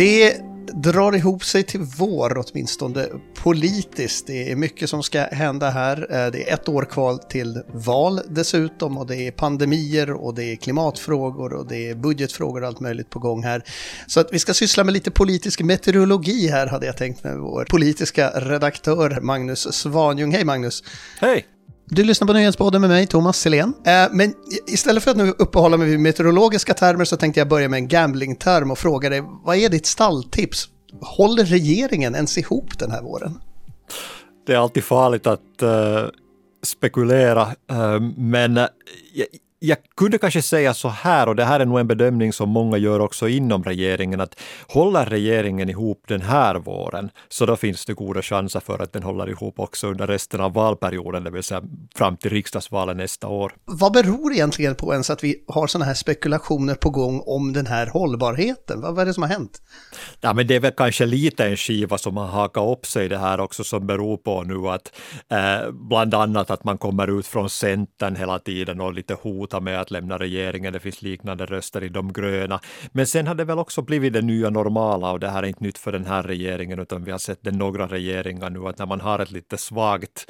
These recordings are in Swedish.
Det drar ihop sig till vår åtminstone politiskt. Det är mycket som ska hända här. Eh, det är ett år kvar till val dessutom och det är pandemier och det är klimatfrågor och det är budgetfrågor och allt möjligt på gång här. Så att vi ska syssla med lite politisk meteorologi här hade jag tänkt med vår politiska redaktör Magnus Svanjung. Hej Magnus! Hej! Du lyssnar på Nyhetspodden med mig, Thomas Selén. Eh, men istället för att nu uppehålla mig vid meteorologiska termer så tänkte jag börja med en gamblingterm och fråga dig, vad är ditt stalltips? Håller regeringen ens ihop den här våren? Det är alltid farligt att uh, spekulera, uh, men uh, jag kunde kanske säga så här, och det här är nog en bedömning som många gör också inom regeringen, att håller regeringen ihop den här våren, så då finns det goda chanser för att den håller ihop också under resten av valperioden, det vill säga fram till riksdagsvalet nästa år. Vad beror egentligen på ens att vi har sådana här spekulationer på gång om den här hållbarheten? Vad är det som har hänt? Ja, men det är väl kanske lite en skiva som har hakat upp sig det här också, som beror på nu att eh, bland annat att man kommer ut från Centern hela tiden och lite hot hota med att lämna regeringen. Det finns liknande röster i de gröna. Men sen har det väl också blivit det nya normala och det här är inte nytt för den här regeringen utan vi har sett det några regeringar nu att när man har ett lite svagt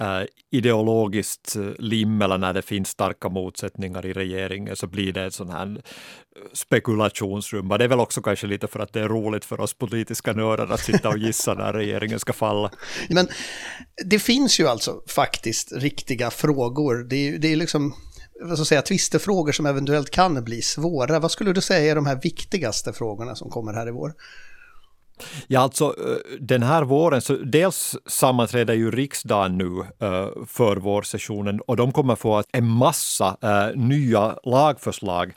Uh, ideologiskt eh, lim eller när det finns starka motsättningar i regeringen så blir det ett sån här eh, spekulationsrum. Det är väl också kanske lite för att det är roligt för oss politiska nördar att sitta och gissa när regeringen ska falla. Men det finns ju alltså faktiskt riktiga frågor. Det är, det är liksom vad ska jag säga, tvistefrågor som eventuellt kan bli svåra. Vad skulle du säga är de här viktigaste frågorna som kommer här i vår? Ja, alltså eh, den här våren, så dels sammanträder ju riksdagen nu eh, för vårsessionen och de kommer få en massa eh, nya lagförslag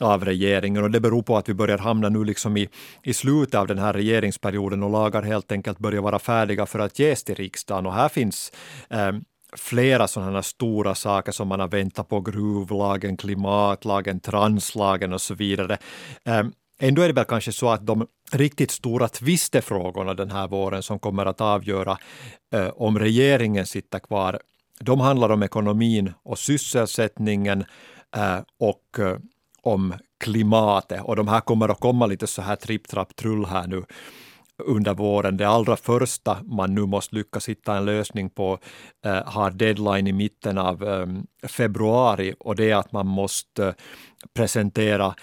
av regeringen och det beror på att vi börjar hamna nu liksom i, i slutet av den här regeringsperioden och lagar helt enkelt börjar vara färdiga för att ges till riksdagen och här finns eh, flera sådana här stora saker som man har väntat på, gruvlagen, klimatlagen, translagen och så vidare. Ehm, ändå är det väl kanske så att de riktigt stora tvistefrågorna den här våren som kommer att avgöra eh, om regeringen sitter kvar, de handlar om ekonomin och sysselsättningen eh, och eh, om klimatet. Och de här kommer att komma lite så här tripp, trapp, trull här nu under våren. Det allra första man nu måste lyckas hitta en lösning på eh, har deadline i mitten av eh, februari och det är att man måste eh, presentera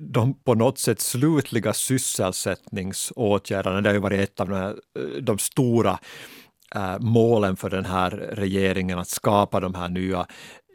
de på något sätt slutliga sysselsättningsåtgärderna. Det har ju varit ett av de, här, eh, de stora eh, målen för den här regeringen, att skapa de här nya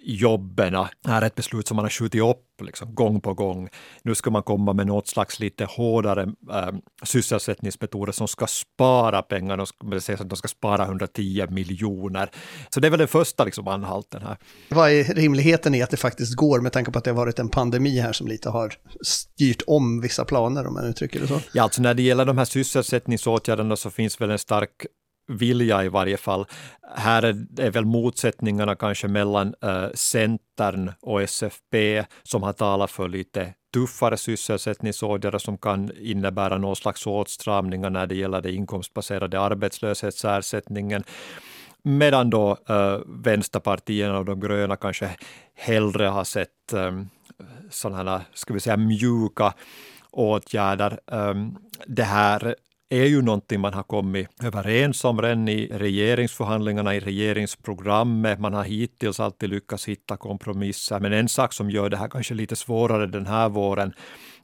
jobben är ett beslut som man har skjutit upp liksom, gång på gång. Nu ska man komma med något slags lite hårdare äh, sysselsättningsmetoder som ska spara pengar. Det sägs att de ska spara 110 miljoner. Så det är väl den första liksom, anhalten här. Vad är rimligheten i att det faktiskt går med tanke på att det har varit en pandemi här som lite har styrt om vissa planer om man uttrycker det så? Ja, alltså när det gäller de här sysselsättningsåtgärderna så finns väl en stark vilja i varje fall. Här är, är väl motsättningarna kanske mellan eh, Centern och SFP som har talat för lite tuffare sysselsättningsåtgärder som kan innebära någon slags åtstramningar när det gäller den inkomstbaserade arbetslöshetsersättningen. Medan då eh, vänsterpartierna och de gröna kanske hellre har sett eh, sådana här, ska vi säga mjuka åtgärder. Um, det här E är ju någonting man har kommit överens om redan i regeringsförhandlingarna, i regeringsprogrammet. Man har hittills alltid lyckats hitta kompromisser. Men en sak som gör det här kanske lite svårare den här våren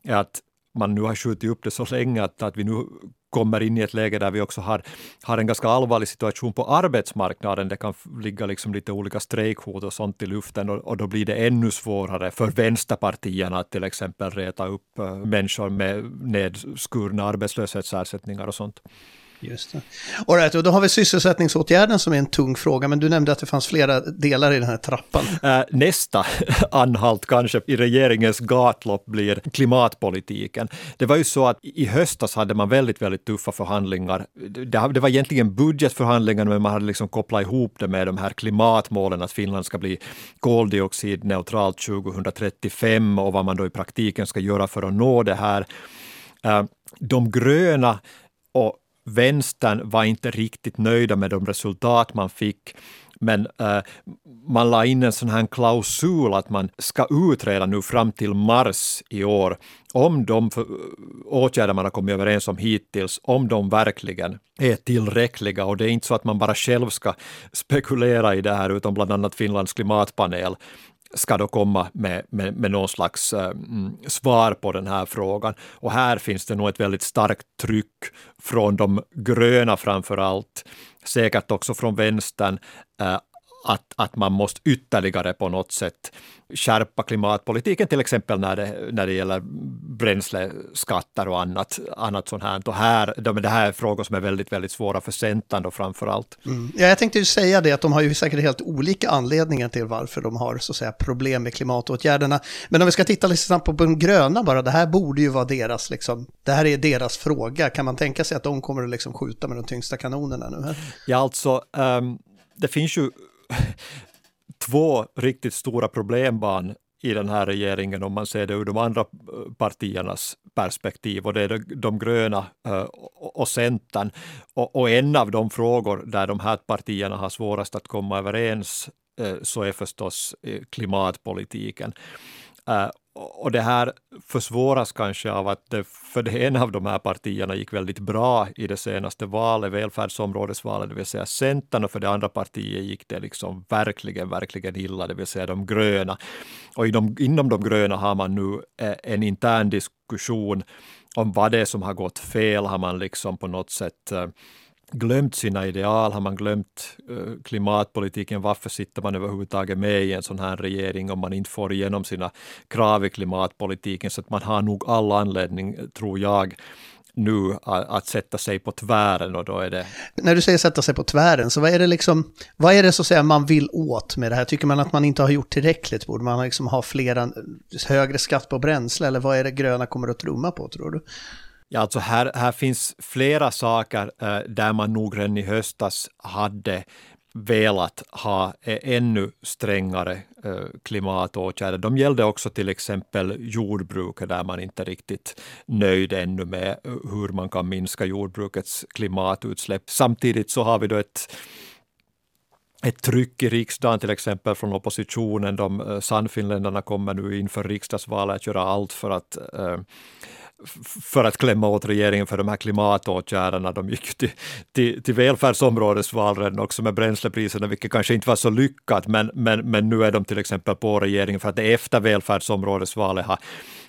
är att man nu har skjutit upp det så länge att, att vi nu kommer in i ett läge där vi också har, har en ganska allvarlig situation på arbetsmarknaden. Det kan ligga liksom lite olika strejkhot och sånt i luften och, och, då blir det ännu svårare för vänsterpartierna att till exempel reta upp eh, människor med nedskurna arbetslöshetsersättningar och sånt. Just det. All right, och då har vi sysselsättningsåtgärden som är en tung fråga, men du nämnde att det fanns flera delar i den här trappan. Äh, nästa anhalt kanske i regeringens gatlopp blir klimatpolitiken. Det var ju så att i höstas hade man väldigt, väldigt tuffa förhandlingar. Det, var egentligen budgetförhandlingar, men man hade liksom kopplat ihop det med de här klimatmålen, att Finland ska bli koldioxidneutralt 2035 och vad man då i praktiken ska göra för att nå det här. Eh, de gröna och vänstern var inte riktigt nöjda med de resultat man fick. Men äh, man la in en sån här klausul att man ska utreda nu fram till mars i år om de eh, åtgärder man har kommit överens om hittills, om de verkligen är tillräckliga. Och det är inte så att man bara själv ska spekulera i det här, utan bland annat Finlands klimatpanel ska då komma med, med, med någon slags äh, svar på den här frågan. Och här finns det nog ett väldigt starkt tryck från de gröna framför allt, säkert också från vänstern, eh, att, att man måste ytterligare på något sätt skärpa klimatpolitiken, till exempel när det, när det gäller bränsleskatter och annat, annat sånt här. Och här, det här är frågor som är väldigt, väldigt svåra för Centern då framför allt. Mm. Ja, jag tänkte ju säga det, att de har ju säkert helt olika anledningar till varför de har så att säga, problem med klimatåtgärderna. Men om vi ska titta lite snabbt på de gröna bara, det här borde ju vara deras, liksom, det här är deras fråga. Kan man tänka sig att de kommer att liksom skjuta med de tyngsta kanonerna nu? Ja, alltså, um, det finns ju två riktigt stora problembarn i den här regeringen om man ser det ur de andra eh, partiernas perspektiv och det är de gröna eh, och Centern. Och en av de frågor där de här partierna har svårast att komma överens eh, så är förstås klimatpolitiken. Eh, och det här försvåras kanske av att det för det ena av de här partierna gick väldigt bra i det senaste valet, välfärdsområdesvalet, det vill säga Centern, och för det andra partiet gick det liksom verkligen, verkligen illa, det vill säga de gröna. Och inom, inom de gröna har man nu eh, en intern diskussion om vad det är som har gått fel. Har man liksom på något sätt eh, glömt sina ideal? Har man glömt eh, klimatpolitiken? Varför sitter man överhuvudtaget med i en sån här regering om man inte får igenom sina krav i klimatpolitiken? Så att man har nog all anledning, tror jag, nu att, att sätta sig på tvären och då är det... När du säger sätta sig på tvären, så vad är det liksom, vad är det så att säga man vill åt med det här? Tycker man att man inte har gjort tillräckligt? Borde man liksom ha flera, eh, högre skatt på bränsle eller vad är det gröna kommer att trumma på tror du? Ja, alltså här, här finns flera saker eh, där man nog redan i höstas hade velat ha eh, ännu strängare eh, klimatåtgärder. De gällde också till exempel jordbruket där man inte riktigt nöjd ännu med eh, hur man kan minska jordbrukets klimatutsläpp. Samtidigt så har vi då ett ett tryck i riksdagen till exempel från oppositionen. De Sannfinländarna kommer nu inför riksdagsvalet att göra allt för att för att klämma åt regeringen för de här klimatåtgärderna. De gick till, till, till välfärdsområdesvalren också med bränslepriserna, vilket kanske inte var så lyckat, men, men, men nu är de till exempel på regeringen för att det efter välfärdsområdesvalet har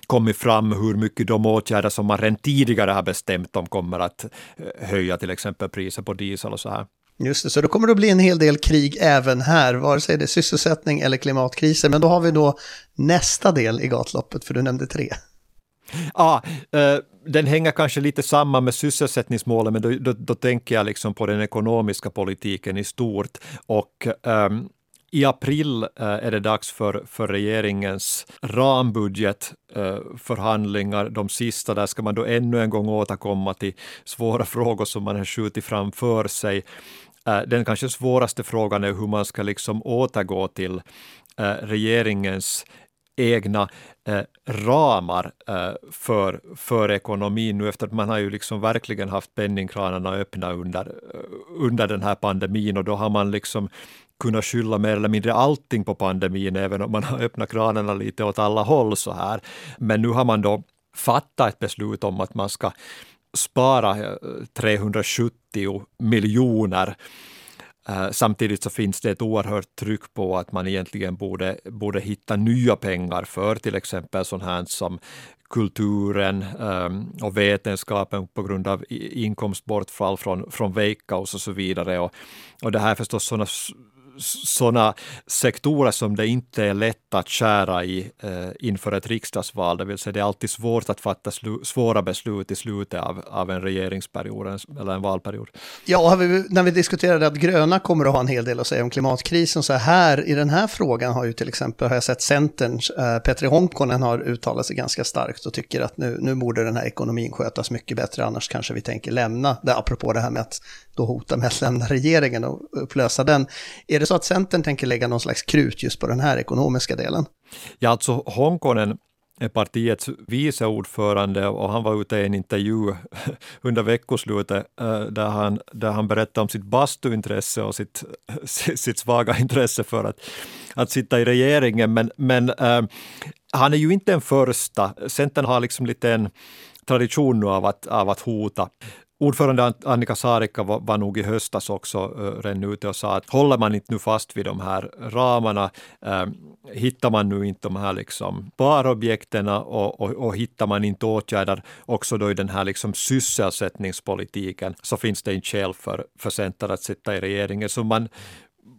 kommit fram hur mycket de åtgärder som man redan tidigare har bestämt om kommer att eh, höja till exempel priser på diesel och så här. Just det, så då kommer det att bli en hel del krig även här, vare sig det är sysselsättning eller klimatkriser. Men då har vi då nästa del i gatloppet, för du nämnde tre. Ja, ah, eh, den hänger kanske lite samman med sysselsättningsmålen, men då, då, då, tänker jag liksom på den ekonomiska politiken i stort. Och um, i april eh, är det dags för, för regeringens rambudgetförhandlingar, eh, de sista. Där ska man då ännu en gång återkomma till svåra frågor som man har skjutit framför sig. Eh, den kanske svåraste frågan är hur man ska liksom återgå till regeringens egna eh, ramar eh, för, för ekonomin nu efter att man har ju liksom verkligen haft penningkranarna öppna under, eh, under den här pandemin och då har man liksom kunnat skylla mer eller mindre allting på pandemin, även om man har öppnat kranarna lite åt alla håll så här. Men nu har man då fattat ett beslut om att man ska spara eh, 370 miljoner Eh, samtidigt så finns det ett oerhört tryck på att man egentligen borde, borde hitta nya pengar för till exempel sånt här som kulturen ehm, och vetenskapen på grund av inkomstbortfall från, från Veikkaus och så vidare. Och, och det här är förstås sådana sådana sektorer som det inte är lätt att skära i eh, inför ett riksdagsval. Det vill säga det är alltid svårt att fatta svåra beslut i slutet av, av en regeringsperiod eller en valperiod. Ja, vi, när vi diskuterade att gröna kommer att ha en hel del att säga om klimatkrisen, så här i den här frågan har ju till exempel, har jag sett Centerns eh, Petri Honkonen har uttalat sig ganska starkt och tycker att nu, nu borde den här ekonomin skötas mycket bättre, annars kanske vi tänker lämna, det, apropå det här med att då hota med att lämna regeringen och upplösa den. Är det så att Centern tänker lägga någon slags krut just på den här ekonomiska delen? Ja, alltså Hongkonen partiets vice ordförande och han var ute i en intervju under veckoslutet eh, där han, där han berättade om sitt bastuintresse och sitt, sitt svaga intresse för att, att sitta i regeringen. Men, men äh, han är ju inte den första. Centern har liksom lite en tradition nu av att, av att hota Ordförande Annika Saarikka var, var nog i höstas också uh, redan ute och sa att håller man inte nu fast vid de här ramarna, uh, hittar man nu inte de här liksom sparobjekten och, och, och hittar man inte åtgärder också då i den här liksom sysselsättningspolitiken så finns det inte skäl för, för Centern att sitta i regeringen. Så man,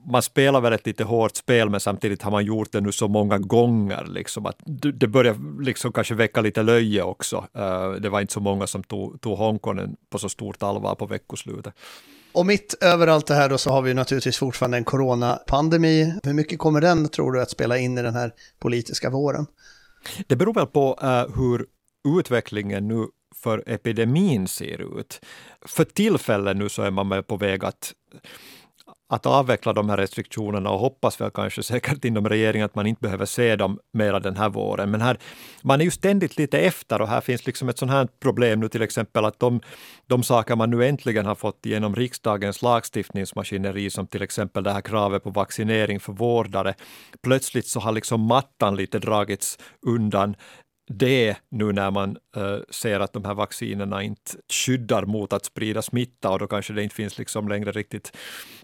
man spelar väl ett lite hårt spel, men samtidigt har man gjort det nu så många gånger. Liksom, att det börjar liksom kanske väcka lite löje också. Uh, det var inte så många som tog, tog Hongkong på så stort allvar på veckoslutet. Och mitt över allt det här då så har vi naturligtvis fortfarande en coronapandemi. Hur mycket kommer den, tror du, att spela in i den här politiska våren? Det beror väl på uh, hur utvecklingen nu för epidemin ser ut. För tillfället nu så är man på väg att att avveckla de här restriktionerna och hoppas väl kanske säkert inom regeringen att man inte behöver se dem mera den här våren. Men här, man är ju ständigt lite efter och här finns liksom ett sånt här problem nu till exempel att de, de saker man nu äntligen har fått genom riksdagens lagstiftningsmaskineri som till exempel det här kravet på vaccinering för vårdare. Plötsligt så har liksom mattan lite dragits undan det nu när man uh, ser att de här vaccinerna inte skyddar mot att sprida smitta och då kanske det inte finns liksom längre riktigt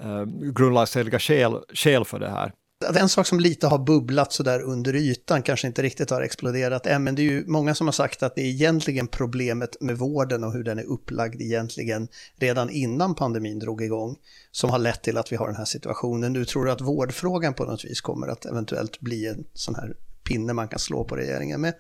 uh, grundlagsenliga skäl, skäl för det här. En sak som lite har bubblat sådär under ytan, kanske inte riktigt har exploderat än, men det är ju många som har sagt att det är egentligen problemet med vården och hur den är upplagd egentligen redan innan pandemin drog igång, som har lett till att vi har den här situationen. Nu tror du att vårdfrågan på något vis kommer att eventuellt bli en sån här pinne man kan slå på regeringen med?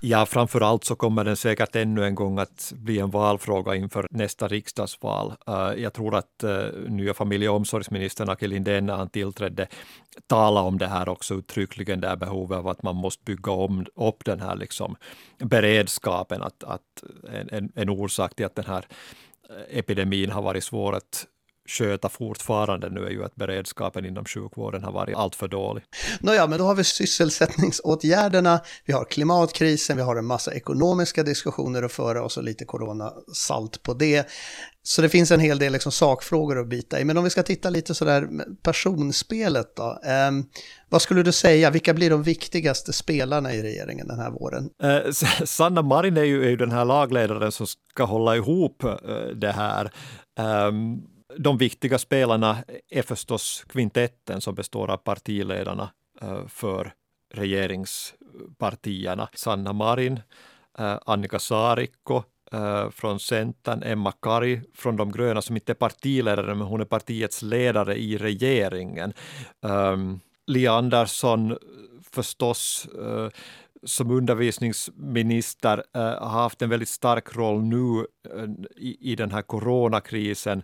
Ja, framför allt så kommer den säkert ännu en gång att bli en valfråga inför nästa riksdagsval. Eh, jag tror att eh, nya familje och omsorgsministern Aki Lindén när han tillträdde talade om det här också uttryckligen, det här behovet av att man måste bygga om, upp den här liksom beredskapen, att, att en, en orsak till att den här eh, epidemin har varit svår att sköta fortfarande nu är ju att beredskapen inom sjukvården har varit alltför dålig. Nåja, men då har vi sysselsättningsåtgärderna, vi har klimatkrisen, vi har en massa ekonomiska diskussioner att föra och så lite coronasalt på det. Så det finns en hel del liksom sakfrågor att bita i. Men om vi ska titta lite sådär personspelet då. Eh, vad skulle du säga, vilka blir de viktigaste spelarna i regeringen den här våren? Eh, Sanna Marin är ju, är ju den här lagledaren som ska hålla ihop eh, det här. Um, de viktiga spelarna är förstås kvintetten som består av partiledarna eh, för regeringspartierna. Sanna Marin, eh, Annika Saarikko eh, från Centern, Emma Kari från de gröna som inte är partiledare men hon är partiets ledare i regeringen. Ehm, Li Andersson förstås som undervisningsminister har haft en väldigt stark roll nu i, den här coronakrisen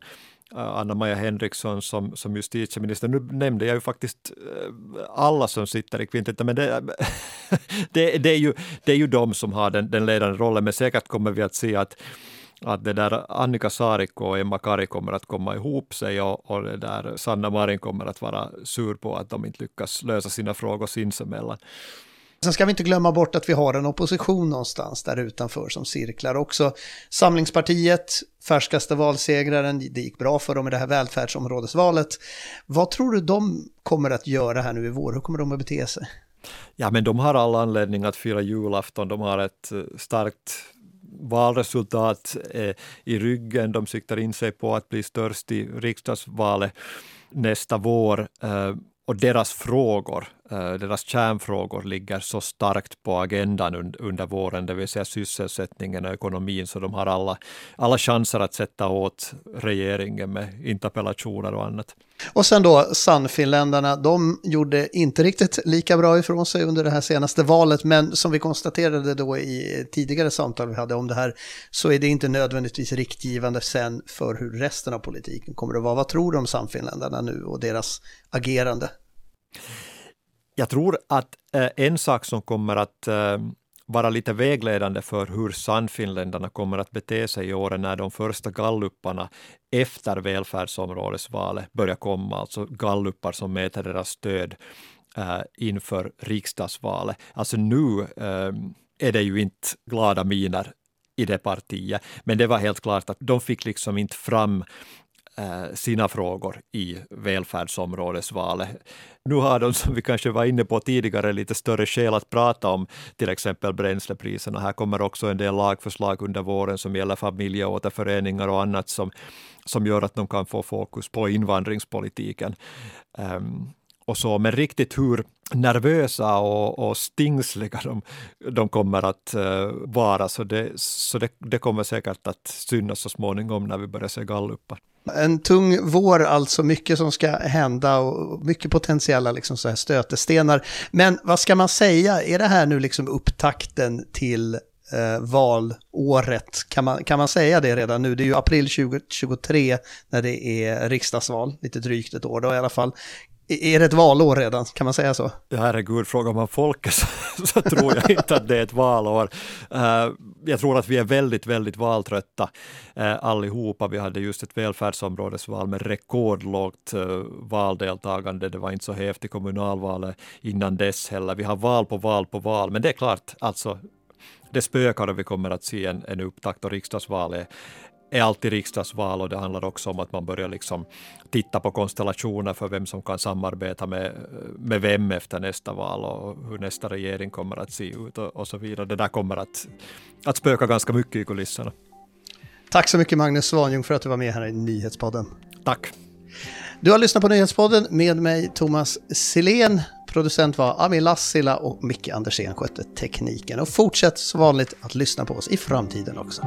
Äh, Anna-Maja Henriksson som, som justitieminister. Nu nämnde jag ju faktiskt äh, alla som sitter i kvintetten, men det, det, det, är ju, det är ju de som har den, den ledande rollen, men säkert kommer vi att se att att det där Annika Saarikko och Emma Kari kommer att komma ihop sig och, och det där Sanna Marin kommer att vara sur på att de inte lyckas lösa sina frågor sinsemellan. Sen ska vi inte glömma bort att vi har en opposition någonstans där utanför som cirklar också. Samlingspartiet, färskaste valsegraren, det gick bra för dem i det här välfärdsområdesvalet. Vad tror du de kommer att göra här nu i vår? Hur kommer de att bete sig? Ja, men de har all anledning att fira julafton. De har ett eh, starkt valresultat eh, i ryggen. De siktar in sig på att bli störst i riksdagsvalet nästa vår. Eh, och deras frågor, eh, deras kärnfrågor ligger så starkt på agendan under våren, det vill säga sysselsättningen och ekonomin, så de har alla, alla chanser att sätta åt regeringen med interpellationer och annat. Och sen då Sannfinländarna, de gjorde inte riktigt lika bra ifrån sig under det här senaste valet, men som vi konstaterade då i tidigare samtal vi hade om det här, så är det inte nödvändigtvis riktgivande sen för hur resten av politiken kommer att vara. Vad tror du om Sannfinländarna nu och deras agerande? Jag tror att eh, en sak som kommer att eh, vara lite vägledande för hur Sannfinländarna kommer att bete sig i åren när de första galluparna efter välfärdsområdesvalet börjar komma, alltså gallupar som mäter deras stöd äh, inför riksdagsvalet. Alltså nu äh, är det ju inte glada miner i det partiet. Men det var helt klart att de fick liksom inte fram Eh, sina frågor i välfärdsområdesvalet. Nu har de, som vi kanske var inne på tidigare, lite större skäl att prata om till exempel bränslepriserna. Här kommer också en del lagförslag under våren som gäller familjeåterföreningar och annat som, som gör att de kan få fokus på invandringspolitiken. Um, och så, men riktigt hur nervösa och, och stingsliga de, de kommer att uh, vara, så, det, så det, det kommer säkert att synas så småningom när vi börjar se gallupar. En tung vår, alltså mycket som ska hända och mycket potentiella liksom så här stötestenar. Men vad ska man säga, är det här nu liksom upptakten till eh, valåret? Kan man, kan man säga det redan nu? Det är ju april 2023 när det är riksdagsval, lite drygt ett år då i alla fall. Är det ett valår redan, kan man säga så? Ja, herregud, frågar man folket så, så tror jag inte att det är ett valår. Uh, jag tror att vi är väldigt, väldigt valtrötta uh, allihopa. Vi hade just ett välfärdsområdesval med rekordlågt uh, valdeltagande. Det var inte så häftigt kommunalvalet innan dess heller. Vi har val på val på val, men det är klart, alltså det spökar och vi kommer att se en, en upptakt och riksdagsvalet är alltid riksdagsval och det handlar också om att man börjar liksom titta på konstellationer för vem som kan samarbeta med, med vem efter nästa val och hur nästa regering kommer att se ut och, och så vidare. Det där kommer att, att spöka ganska mycket i kulisserna. Tack så mycket Magnus Svanjung för att du var med här i Nyhetspodden. Tack. Du har lyssnat på Nyhetspodden med mig Thomas Silén. Producent var Ami Lassila och Micke Andersén skötte tekniken. Och fortsätt som vanligt att lyssna på oss i framtiden också.